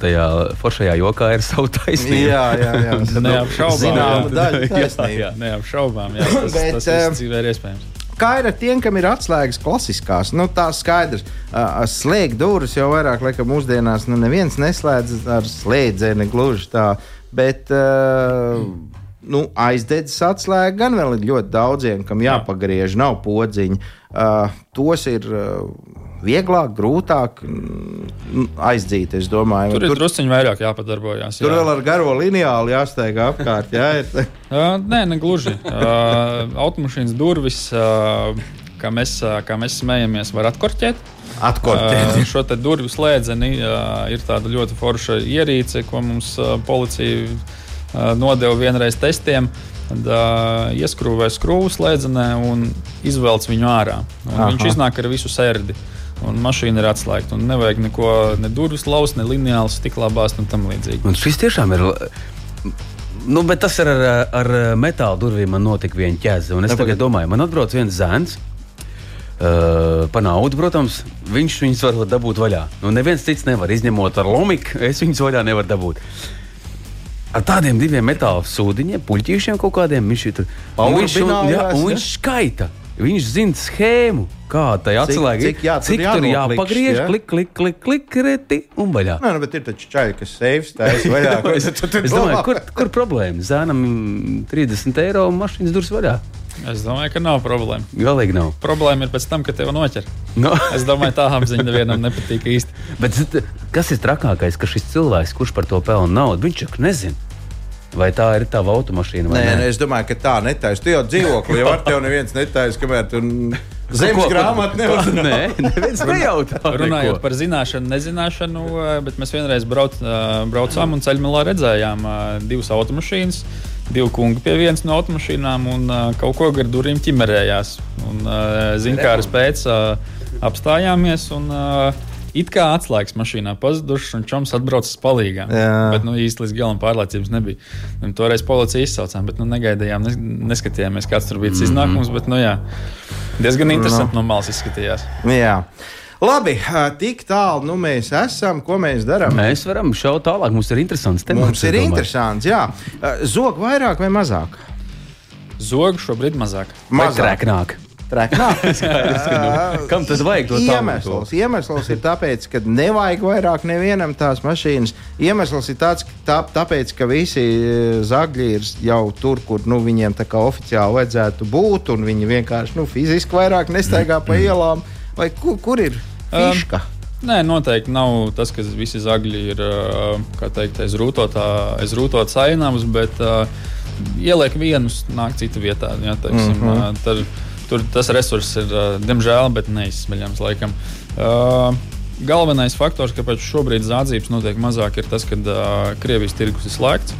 tajā foršajā jokā ir savu taisnību. Jā, jā, jā. Neapšaubām, Zināma (laughs) jā. daļa Jā, taisnība. Jā, neapšaubām. Jā, tas, Bet, tas eh, viss dzīvē ir iespējams. Kā ir ar tiem, kam ir atslēgas klasiskās? Nu, tā skaidrs. Uh, slēgt durvis jau vairāk, laikam, mūsdienās nu, neviens neslēdz ar slēdzeni gluži tā. Bet uh, nu, aizdedzis atslēga gan vēl ir ļoti daudziem, kam jāpagriež, nav podziņa. Uh, tos ir uh, vieglāk, grūtāk mm, aizdzīt, domāju. Tur ir tur, druskuļi vairāk jāpadarbojas. tur vēl ar garo lineālu jāsteigā apkārt. Jā, Uh, (laughs) nē, ne gluži. Uh, automašīnas durvis, uh, kā, mēs, uh, kā mēs smējamies, var atkorķēt. atkortēt. Uh, šo durvju slēdzeni uh, ir tāda ļoti forša ierīce, ko mums uh, policija uh, nodeva vienreiz testiem. Tad uh, ieskrūvē skrūvu slēdzenē un izvelc viņu ārā. Un Aha. viņš iznāk ar visu sērdi. Un mašīna ir atslēgta. un Nevajag neko, ne durvis laust, ne lineāli stiklā bāzt un tam līdzīgi. Un šis tiešām ir. Nu, bet tas ir ar, ar metāla durvīm. Man notika viena ķēze. Un es tagad domāju, man atbrauc viens zēns. Uh, par naudu, protams, viņš viņus var dabūt vaļā. Nu, neviens cits nevar izņemot ar lomiku. Es viņus vaļā nevaru dabūt. Ar tādiem diviem metāla sūdiņiem, puļķīšiem kaut kādiem viņš ir tur. Un viņš, un, jā, un ja? viņš skaita. Viņš zina schēmu, kā tai atslēgai cik jā, tur cik tur jāpagriež, ja? klik, klik, klik, klik, reti un vaļā. Nē, nu, bet ir taču čaļi, kas sevis taisa vaļā. (laughs) Es, es domāju, domā? kur, kur problēma? Zēnam mm, 30 eiro un mašīnas durvis vaļā. Es domāju, ka nav problēma. Galīgi nav. Problēma ir pēc tam, kad tev noķer. No. Es domāju, tā apziņa nevienam nepatīk īsti. Bet kas ir trakākais, ka šis cilvēks, kurš par to pelna naudu, viņš jau nezina. Vai tā ir tava automašīna vai Nē, nē? es domāju, ka tā netaisa. Tu jau dzīvokli, jau ar tevi neviens netaisa, kamēr tu zemes grāmatu neuzzinā. Nē, neviens nejautā. Runājot par zināšanu, nezināšanu, eh, bet mēs vienreiz brauc, eh, braucām un ceļmalā redzējām eh, divas automašīnas. Divi kungi pie vienas no automašīnām un kaut ko gar durvīm ķimerējās. Un, Zinkāras pēc apstājāmies un uh, it kā atslēgas mašīnā pazudušas un čoms atbraucis palīgā. Jā. Bet nu, īsti līdz galam pārliecības nebija. Un toreiz policija izsaucām, bet nu, negaidījām, nes neskatījāmies, kāds tur bija tas iznākums. Bet, nu, jā, diezgan interesanti no malas izskatījās. Jā. Labi, tik tālu nu, mēs esam. Ko mēs darām? Mēs varam šaut tālāk. Mums ir interesants temats. Mums ir interesants. Jā, zog vairāk vai mazāk? Zogu šobrīd mazāk. Vai treknāk? Treknāk. Kam tad vajag to Iemesls, iemesls ir tāpēc, ka nevajag vairāk nevienam tās mašīnas. Iemesls ir tāds, ka tā, tāpēc, ka visi e, zagļi ir jau tur, kur nu, viņiem tā kā oficiāli vajadzētu būt, un viņi vienkārši nu, fiziski vairāk nestaigā pa ielām. Vai kur, kur ir fiška? Nē, noteikti nav tas, ka visi zagļi ir teikt, aiz rūtotā, ainavas, bet uh, ieliek vienus, nāk cita vietā. Jā, teiksim, mm. -hmm. Tur, tur tas resurss ir, diemžēl, bet neizsmeļams laikam. Uh, Galvenais faktors, kāpēc šobrīd zādzības notiek mazāk, ir tas, ka uh, Krievijas tirgus ir slēgts.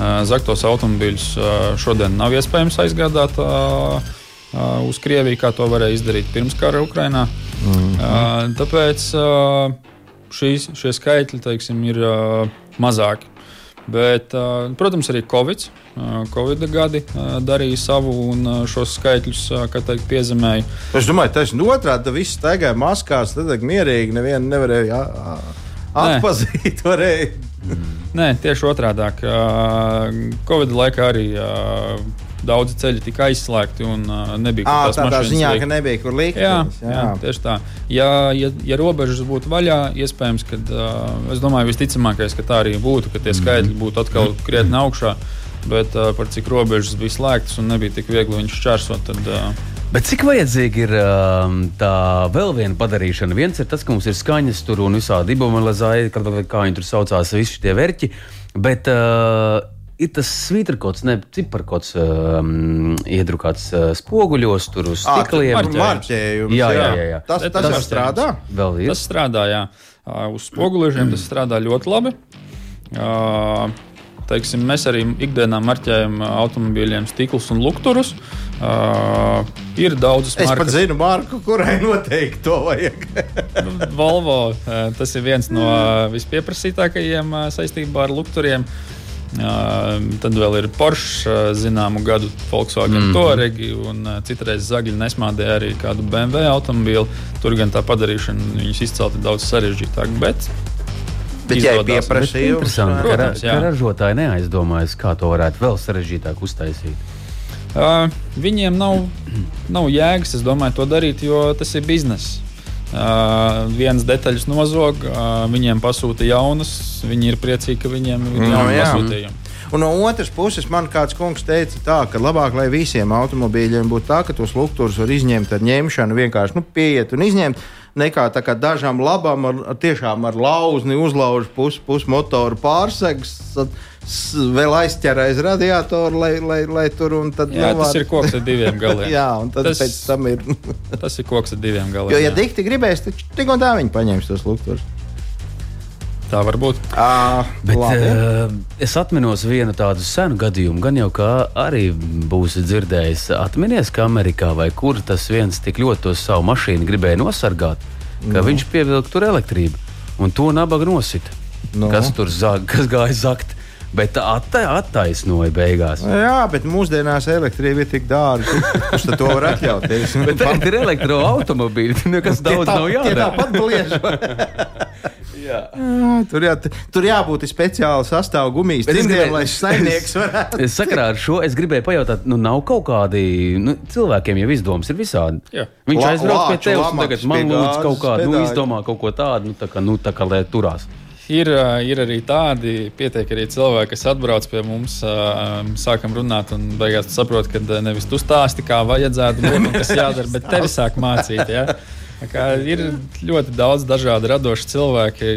Uh, Zaktos automobīļus uh, šodien nav iespējams aizgādāt uh, uh, uz Krieviju, kā to varēja izdarīt pirms kara Ukrainā. Mm -hmm. uh, tāpēc uh, šīs, šie skaitļi teiksim, ir uh, mazāki. Bet, protams, arī Covid, Covid gadi darīja savu un šos skaitļus kā teikt, piezemēja. Es domāju, tas ir otrādi. Tad viss staigāja maskās, tad mierīgi. Nevienu nevarēja atpazīt. Varēja. Nē, tieši otrādi. Covid laikā arī daudzi ceļi tika aizslēgti un uh, nebija À, kur tādā mašīnas ziņā, likt. ka nebija kur likt. Jā, viņas, jā, tieši tā. Ja, ja, ja robežas būtu vaļā, iespējams, ka uh, es domāju, visticamākais, ka tā arī būtu, ka tie skaitļi būtu atkal krietni augšā. Bet uh, par cik robežas bija slēgtas un nebija tik viegli viņus šķērsot, tad uh, Bet cik vajadzīga ir tā vēl viena padarīšana? Viens ir tas, ka mums ir skaņas tur un visādi ibomalizācija, kā viņi tur saucās, visi šie verķi. Bet uh, ir tas svītrkots, ne ciparkots, um, iedrukāts uh, spoguļos, tur uz stikliem. tur marķējums, Jā, jā, jā. jā. Tas- tas var strādā? Vēl ir. tas strādā. Jā. Uh, Uz spoguļiem tas strādā ļoti labi. Uh, Teiksim, mēs arī ikdienā marķējam automobīļiem stiklus un lukturus. Uh, ir daudzas Es pat markas. zinu, Marku, kurai noteikti to vajag. (laughs) Volvo uh, tas ir viens no vispieprasītākajiem saistībā ar lukturiem. Uh, Tad vēl ir Porsche, zināmu gadu Volkswagen mm. -hmm. Toregi, un citreiz zagļi nesmādēja arī kādu BMW automobīli. Tur gan tā padarīšana viņus izcelt ir daudz sarežģītāka. Bet, Bet, ja ir pieprasījums, ka ražotāji neaizdomājas, kā to varētu vēl sarežģītāk uztaisīt. Uh, viņiem nav, nav jēgas, es domāju, to darīt, jo tas ir bizness. Uh, viens detaļas nozog, uh, viņiem pasūta jaunas, viņi ir priecīgi, ka viņiem ir Nu, jauni jā. pasūtījumi. Un no otras puses, man kāds kungs teica, tā, ka labāk, lai visiem automobīļiem būtu tā, ka tos lukturus var izņemt ar ņemšanu, vienkārši nu, pieiet un izņemt. Nekā tā kā dažām labām, ar, tiešām ar lauzni uzlauž pusi pus motoru pārsegs, tad s- vēl aizķer aiz radiatoru, lai, lai, lai tur un tad Jā, tas novāc- ir koks ar diviem galiem. (laughs) Jā, un tad Tas- tas... pēc tam ir. (laughs) Tas ir koks ar diviem galiem. jo, ja dikti gribēs, tad tik un tā viņi paņems tos lukturus. Tā var būt. À, Bet, uh, es atceros vienu tādu senu gadījumu, gan jau kā arī būsi dzirdējis. Atcerieties, ka Amerikā vai kur tas viens tik ļoti to savu mašīnu gribēja nosargāt, ka no. viņš pievilka tur elektrību un to nabaga nosita. No. No. Kas tur zag, kas gāja zakt? Bet atta, attaisnoja beigās. Jā, bet mūsdienās elektrība ir tik dārga. Kurš to var atļauties? (laughs) Bet tagad ir elektroautobīļi. Nekas daudz tā, nav jādara. Tāpat bliež. (laughs) Jā. tur, jā, tur jābūt speciāli sastāvā gumijas gribēju- lai saimnieks (laughs) varētu. Es sakarā ar šo es gribēju pajautāt, nu nav kaut kādi nu, cilvēkiem jau izdomas ir visādi. Jā. Viņš La- aizbrauc pie tevis un tagad man lūdz kaut kādu, nu, izdomā kaut ko tādu, nu, tā kā, nu, tā kā lai turās. Ir, ir arī tādi, pietiek arī cilvēki, kas atbrauc pie mums, sākam runāt, un beigās tu saproti, ka nevis tu stāsti, kā vajadzētu būt un kas jādara, bet tevi sāk mācīt. Ja? Ir ļoti daudz dažādu radošu cilvēku,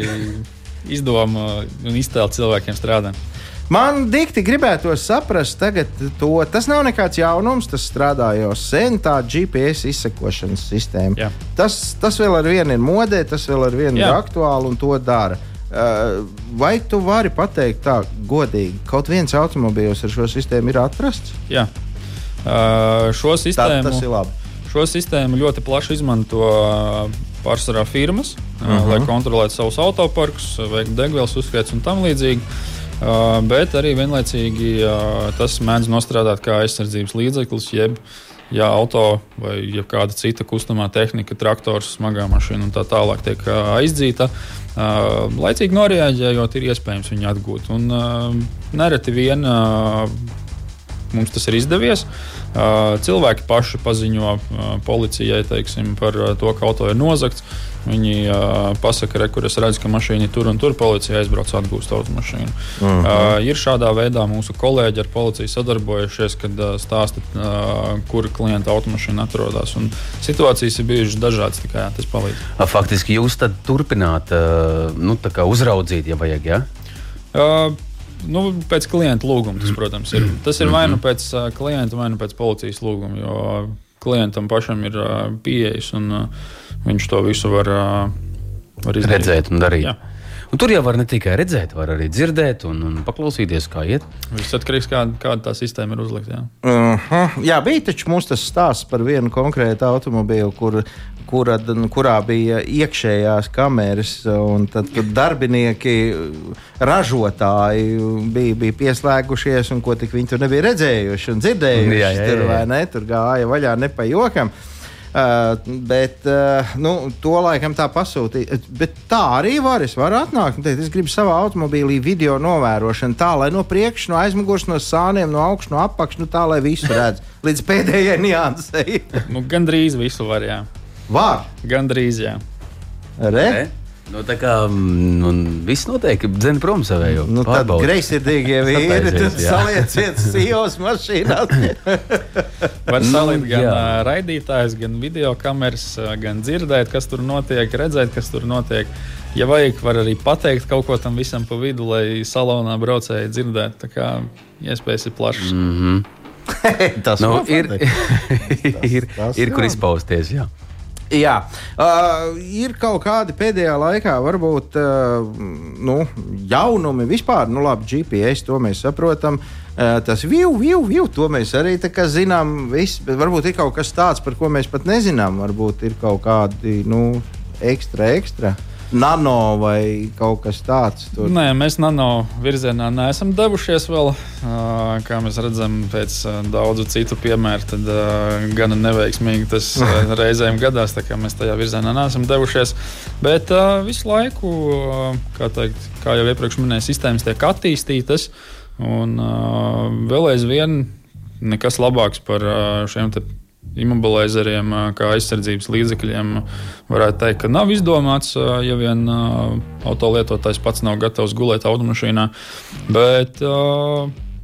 izdomu un iztēlu cilvēkiem strādā. Man dikti gribētos saprast, tagad to. Tas nav nekāds jaunums, tas strādā jau sen, tā GPS izsekošanas sistēma. Jā. Tas, tas vēl ar vienu ir modē, tas vēl ar vienu ir Jā. aktuāli un to dara. Uh, Vai tu vari pateikt tā godīgi, kaut viens automobīls ar šo sistēmu ir atrasts? Jā. Ā, Šo sistēmu, tas ir labi. Šo sistēmu ļoti plaši izmanto ā, pārsvarā firmas, uh -huh. lai kontrolētu savus autoparkus, veiktu degvielas uzskaitus un tam līdzīgi. Uh, bet arī vienlaicīgi uh, tas mēdz nostrādāt kā aizsardzības līdzeklis, jeb ja auto vai kāda cita kustamā tehnika, traktors, smagā mašīna un tā tālāk tiek uh, aizdzīta. Uh, laicīgi noreaģējot, ir iespējams viņu atgūt. Un, uh, nereti vien uh, mums tas ir izdevies. Cilvēki paši paziņo policijai teiksim, par to, ka auto ir nozagts. Viņi pasaka, re, kur es redzu, ka mašīna ir tur un tur. Policija aizbrauc, atgūst automašīnu. Uh -huh. uh, ir šādā veidā mūsu kolēģi ar policiju sadarbojušies, kad stāsta, kur klienta automašīna atrodas. Un situācijas ir bijušas dažādas, tikai jā, tas palīdz. Faktiski jūs turpināt nu, uzraudzīt, ja vajag. Ja? Uh, nu, pēc klienta lūguma tas, protams, ir. Tas ir vai nu pēc uh, klienta, vai nu pēc policijas lūguma. Jo klientam pašam ir pieejas un viņš to visu var, var izdarīt. Redzēt un darīt. Jā. Un tur jau var ne tikai redzēt, var arī dzirdēt un, un paklausīties, kā iet. Viss atkarīgs no tā, kāda tā sistēma ir uzlikta. Jā. Uh -huh. Jā, bija taču mums tas stāsts par vienu konkrētu automobīlu, kur, kura, kurā bija iekšējās kameras, un tad, kad darbinieki, ražotāji bija, bija pieslēgušies, un ko tik viņi tur nebija redzējuši un dzirdējuši. Jā, jā, jā, Tur, ne, tur gāja vaļā ne pa jokam. Uh, bet uh, nu, to laikam tā pasūtīja. Bet tā arī var. Es varu atnākt un teikt, es gribu savā automobīlī video novērošanu, tā lai no priekšas, no aizmugures, no sāniem, no augšas, no apakšas, nu, tā lai visu redz (laughs) līdz pēdējai niansei. Nu, Gan drīz visu var, jā. Var! Gan drīz, jā. Re? Ne? Nu, tā kā mm, nu, viss notiek, dzēn prom savējo. Nu, tad greizsirdīgie vīri salieciet sijos mašīnā. (laughs) Var Nu, salikt gan jā. raidītājs, gan video kameras, gan dzirdēt, kas tur notiek, redzēt, kas tur notiek. Ja vajag, var arī pateikt kaut ko tam visam pa vidu, lai salonā braucēji dzirdētu. Tā kā iespējas ir plašas. Mm. (laughs) Tas Nu, ir, patīk. (laughs) ir, tas ir kur jā. izpausties. Jā. Jā, uh, ir kaut kādi pēdējā laikā, varbūt uh, nu, jaunumi vispār. Nu, labi, GPS to mēs saprotam. Uh, tas viu, viu, viu, to mēs arī zinām. Viss, varbūt ir kaut kas tāds, par ko mēs pat nezinām. Varbūt ir kaut kādi nu, ekstra, ekstra. Nano vai kaut kas tāds. Tur. Nē, mēs nano virzienā neesam devušies vēl. Kā mēs redzam, pēc daudzu citu piemēru, tad ā, gana neveiksmīgi tas (laughs) reizēm gadās. Mēs tajā virzienā neesam devušies. Bet visu laiku, kā, teikt, kā jau iepriekš minēju, sistēmas tiek attīstītas. Un vēl aizvien nekas labāks par šiem ā, kā aizsardzības līdzekļiem, varētu teikt, ka nav izdomāts, ja vien autolietotājs pats nav gatavs gulēt automašīnā. Bet,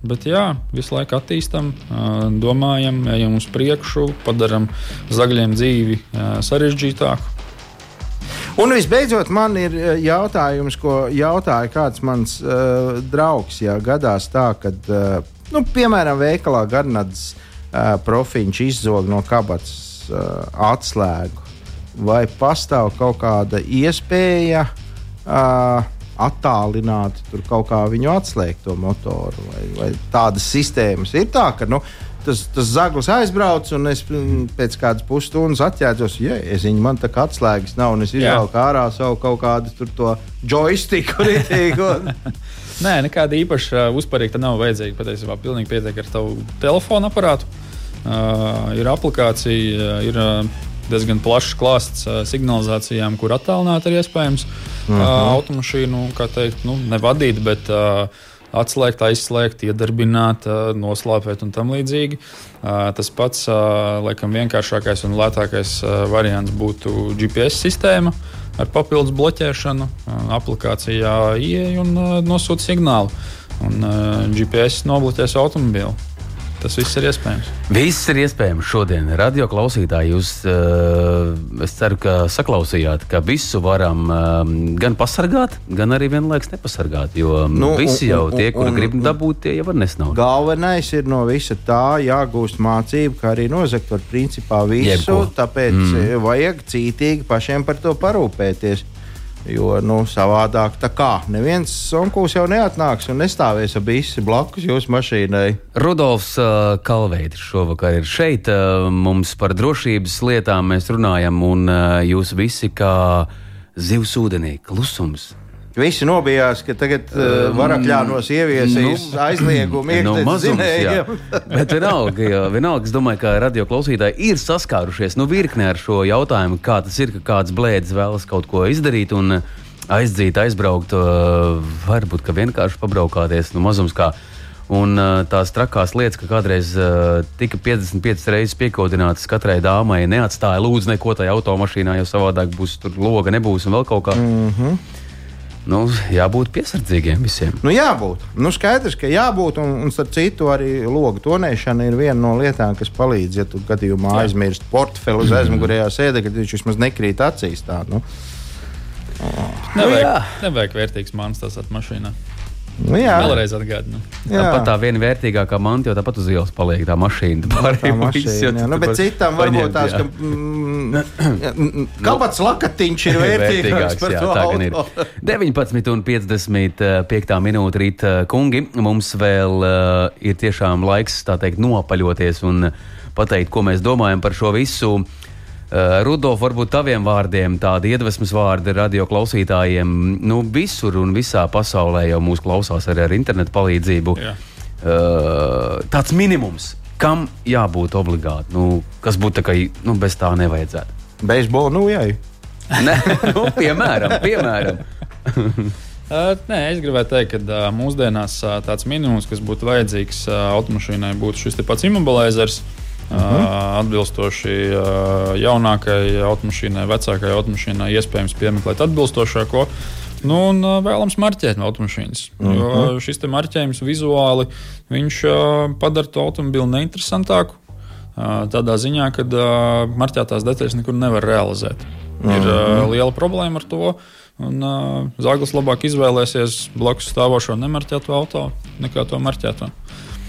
bet jā, visu laiku attīstam, domājam, ejam uz priekšu, padarām zagļiem dzīvi sarežģītāku. Un visbeidzot, man ir jautājums, ko jautāja kāds mans uh, draugs. Ja gadās tā, ka, uh, nu, piemēram, veikalā garnāts uh, profiņš izzog no kabatas uh, atslēgu, vai pastāv kaut kāda iespēja uh, attālināt tur kaut kā viņu atslēgt to motoru, vai, vai tādas sistēmas ir tā, ka. Nu, Tas, tas zaglis aizbrauc, un es pēc kādas pusstundas atjēdzos, ja es viņu man tā kā atslēgas nav, un es izvēlu ārā savu kaut kādu to joystiku. (laughs) Nē, nekāda īpaša uh, uzparīga nav vajadzīga. Patiesībā pilnīgi pietiek ar tavu telefonu aparātu. Uh, ir aplikācija, uh, ir uh, diezgan plašs klāsts uh, signalizācijām, kur attālināt ir iespējams uh -huh. uh, automašīnu, kā teikt, nu, nevadīt, bet uh, atslēgt, aizslēgt, iedarbināt, uh, noslēpēt un tam līdzīgi. Tas pats, laikam, vienkāršākais un lētākais variants būtu GPS sistēma. Ar papildus bloķēšanu, aplikācijā ieeja un nosūta signālu. Un uh, GPS nobloķēs automobīlu. Tas viss ir iespējams. Viss ir iespējams šodien. Radio klausītāji, jūs, uh, es ceru, ka saklausījāt, ka visu varam uh, gan pasargāt, gan arī vienlaikus nepasargāt. Jo nu, visi un- jau un- tie, kuri un- grib dabūt, tie jau var nesnaudīt. Galvenais ir no visa tā jāgūst mācība, kā arī nozagt var principā visu. Jebko. Tāpēc mm. vajag cītīgi pašiem par to parūpēties. Jo nu, savādāk tā kā neviens sonkūs jau neatnāks un nestāvēs ap visi blakus jūsu mašīnai. Rudolfs uh, Kalveitis šovakar ir šeit. Uh, mums par drošības lietām mēs runājam, un uh, jūs visi kā zivs ūdenī, klusums. Visi nobijās, ka tagad uh, varakļānos ieviesīs nu, aizliegumu No iekšzemes. Bet vienalga, jā, vienalga, es domāju, ka radio klausītāji ir saskārušies nu, virknē ar šo jautājumu, kā tas ir, ka kāds blēdis vēlas kaut ko izdarīt un aizdzīt, aizbraukt, uh, varbūt vienkārši pabraukāties no mazums. Kā. Un uh, tās trakās lietas, ka kādreiz uh, tika 55 reizes piekodinātas katrai dāmai, neatstāja lūdzu neko tajā automašīnā, jo savādāk būs tur loga, nebūs un vēl kaut kā. Mm -hmm. Nu, jābūt piesardzīgiem visiem. Nu, jābūt. Nu, skaidrs, ka jābūt. Un, un starp citu, arī logu tonēšana ir viena no lietām, kas palīdz, ja tu gadījumā aizmirsti portfeli uz aizmugurējā sēdē, kad viņš vismaz nekrīt acīs. Tā, nu. Nevajag, jā. nevajag vērtīgs mākslinieks tas atmašīnā. Nu, jā, Vēlreiz atgādinu. jā. Tāpat tā viena vērtīgākā manta, jo tāpat uz ielas paliek tā mašīna. Tā mašīna, jo jā. Nu, bet citam varbūt tās, ka mm, kāpats lakatiņš ir (laughs) vērtīgāks par jā, to tā gan ir. auto. (laughs) 19 un 55 minūte rīt, eh, kungi. Mums vēl uh, ir tiešām laiks tā teikt nopaļoties un pateikt, ko mēs domājam par šo visu. Uh, Rudolf, varbūt taviem vārdiem tādi iedvesmas vārdi radio klausītājiem. Nu, visur un visā pasaulē jau mūs klausās arī ar internetu palīdzību. Jā. Uh, tāds minimums, kam jābūt obligāti, nu, kas būtu tā kā nu, bez tā nevajadzētu. Beisbola, nu jā. (laughs) Ne, nu, piemēram, piemēram. Uh, (laughs) nē, es gribēju teikt, ka uh, mūsdienās uh, tāds minimums, kas būtu vajadzīgs uh, automašīnai, būtu šis pats immobilizers. Uh -huh. uh, atbilstoši uh, jaunākajai automašīnai, vecākajai automašīnai, iespējams piemeklēt atbilstošāko. Nu, un uh, vēlams marķēt no automašīnas. Uh -huh. Jo šis marķējums vizuāli viņš, uh, padara to automobili neinteresantāku. Uh, tādā ziņā, ka uh, marķētās detaļas nekur nevar realizēt. Ir uh, liela problēma ar to. Un uh, zāģis labāk izvēlēsies blakus stāvošo nemarķēto auto nekā to marķēto.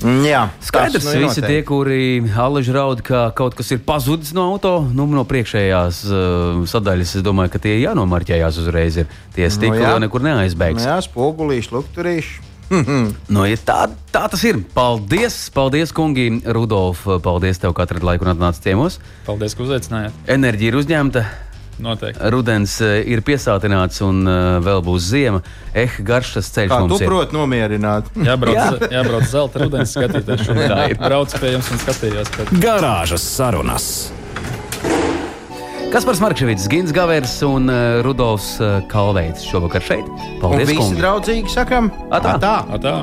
Jā Skaidrs, tas, nu, ir visi tie, kuri alaži raud, ka kaut kas ir pazudis no auto, nu, no priekšējās uh, sadaļas. Es domāju, ka tie jānomarķējās uzreiz. Ir. Tie stikli jā. jau nekur neaizbēgs. Nu, jā, spogulīši, lukturīši. (laughs) Nu, ja tā, tā tas ir. Paldies, paldies, kungi. Rudolf, paldies tev, ka atradi laiku un atnāci ciemos. Paldies, ka uzaicinājāt. Enerģija ir uzņemta. Noteikti. Rudens eh, ir piesātināts un uh, vēl būs ziema. Eh, garšas ceļš Kā tu mums ir. proti nomierināt? (laughs) Jābrauc, Jā. jā. jābrauc zelta rudenī, skatīties šo Tā ir. braucu pie jums un skatījos. Kad... Garāžas sarunas. Kaspars Markevits, Gins Gavers un uh, Rudolfs uh, Kalveits šovakar šeit. Un Paldies, visi kungi! draudzīgi sakam, Atā. atā. Atā.